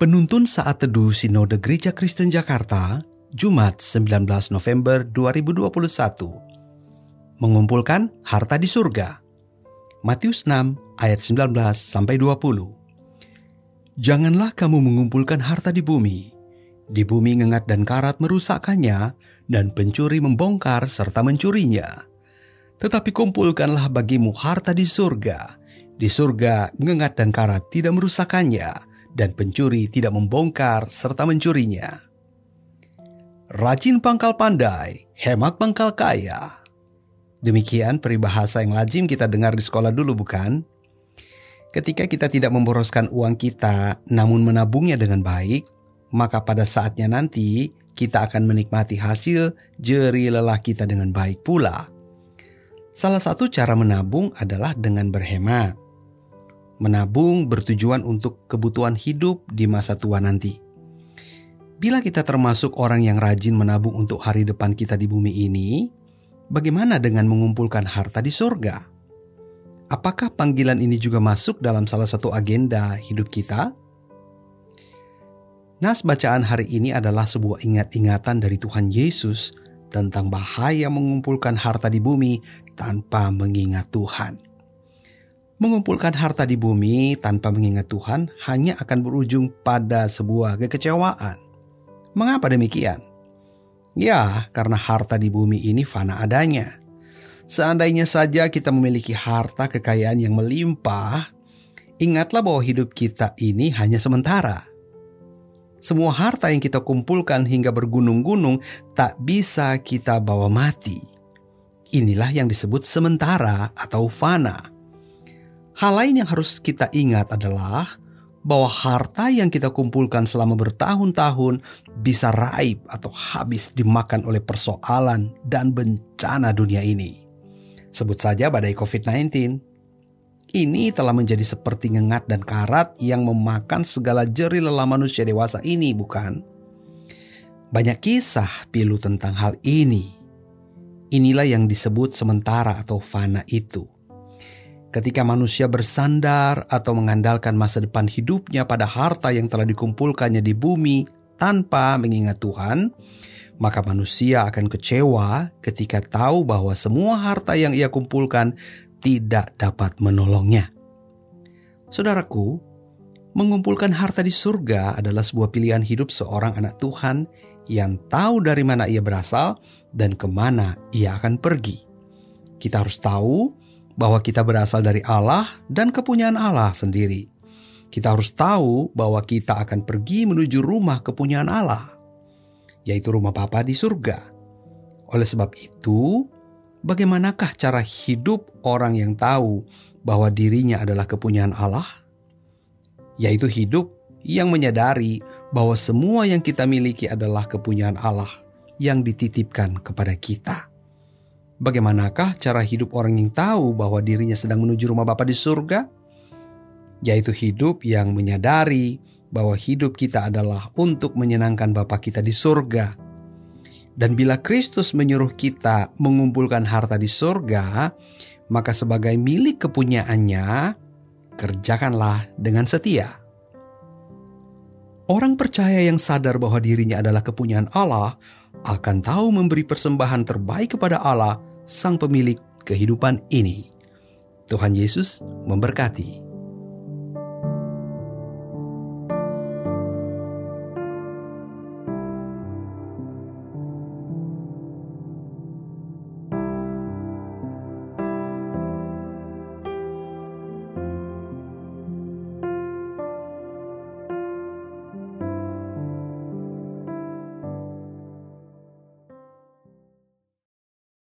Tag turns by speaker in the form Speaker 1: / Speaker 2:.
Speaker 1: Penuntun Saat Teduh Sinode Gereja Kristen Jakarta, Jumat 19 November 2021. Mengumpulkan harta di surga. Matius 6 ayat 19 sampai 20. Janganlah kamu mengumpulkan harta di bumi. Di bumi ngengat dan karat merusakkannya dan pencuri membongkar serta mencurinya. Tetapi kumpulkanlah bagimu harta di surga. Di surga ngengat dan karat tidak merusakkannya dan pencuri tidak membongkar serta mencurinya. Rajin pangkal pandai, hemat pangkal kaya. Demikian peribahasa yang lazim kita dengar di sekolah dulu bukan? Ketika kita tidak memboroskan uang kita namun menabungnya dengan baik, maka pada saatnya nanti kita akan menikmati hasil jeri lelah kita dengan baik pula. Salah satu cara menabung adalah dengan berhemat. Menabung bertujuan untuk kebutuhan hidup di masa tua nanti. Bila kita termasuk orang yang rajin menabung untuk hari depan kita di bumi ini, bagaimana dengan mengumpulkan harta di surga? Apakah panggilan ini juga masuk dalam salah satu agenda hidup kita? Nas bacaan hari ini adalah sebuah ingat-ingatan dari Tuhan Yesus tentang bahaya mengumpulkan harta di bumi tanpa mengingat Tuhan. Mengumpulkan harta di bumi tanpa mengingat Tuhan hanya akan berujung pada sebuah kekecewaan. Mengapa demikian? Ya, karena harta di bumi ini fana adanya. Seandainya saja kita memiliki harta kekayaan yang melimpah, ingatlah bahwa hidup kita ini hanya sementara. Semua harta yang kita kumpulkan hingga bergunung-gunung tak bisa kita bawa mati. Inilah yang disebut sementara atau fana. Hal lain yang harus kita ingat adalah bahwa harta yang kita kumpulkan selama bertahun-tahun bisa raib atau habis dimakan oleh persoalan dan bencana dunia ini. Sebut saja badai COVID-19. Ini telah menjadi seperti ngengat dan karat yang memakan segala jeri lelah manusia dewasa ini, bukan? Banyak kisah pilu tentang hal ini. Inilah yang disebut sementara atau fana itu Ketika manusia bersandar atau mengandalkan masa depan hidupnya pada harta yang telah dikumpulkannya di bumi tanpa mengingat Tuhan, maka manusia akan kecewa ketika tahu bahwa semua harta yang ia kumpulkan tidak dapat menolongnya. Saudaraku, mengumpulkan harta di surga adalah sebuah pilihan hidup seorang anak Tuhan yang tahu dari mana ia berasal dan ke mana ia akan pergi. Kita harus tahu bahwa kita berasal dari Allah dan kepunyaan Allah sendiri. Kita harus tahu bahwa kita akan pergi menuju rumah kepunyaan Allah, yaitu rumah Bapa di surga. Oleh sebab itu, bagaimanakah cara hidup orang yang tahu bahwa dirinya adalah kepunyaan Allah? Yaitu hidup yang menyadari bahwa semua yang kita miliki adalah kepunyaan Allah yang dititipkan kepada kita. Bagaimanakah cara hidup orang yang tahu bahwa dirinya sedang menuju rumah Bapa di surga? Yaitu hidup yang menyadari bahwa hidup kita adalah untuk menyenangkan Bapa kita di surga. Dan bila Kristus menyuruh kita mengumpulkan harta di surga, maka sebagai milik kepunyaannya, kerjakanlah dengan setia. Orang percaya yang sadar bahwa dirinya adalah kepunyaan Allah akan tahu memberi persembahan terbaik kepada Allah sang pemilik kehidupan ini. Tuhan Yesus memberkati.